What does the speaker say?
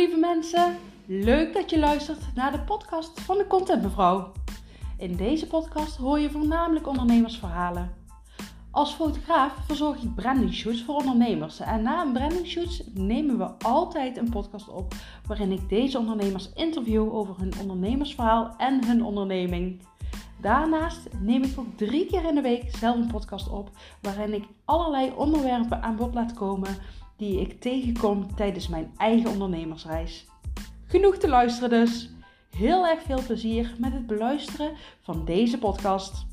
lieve mensen, leuk dat je luistert naar de podcast van de Content Mevrouw. In deze podcast hoor je voornamelijk ondernemersverhalen. Als fotograaf verzorg ik branding shoots voor ondernemers en na een branding shoots nemen we altijd een podcast op waarin ik deze ondernemers interview over hun ondernemersverhaal en hun onderneming. Daarnaast neem ik ook drie keer in de week zelf een podcast op waarin ik allerlei onderwerpen aan bod laat komen die ik tegenkom tijdens mijn eigen ondernemersreis. Genoeg te luisteren dus. Heel erg veel plezier met het beluisteren van deze podcast.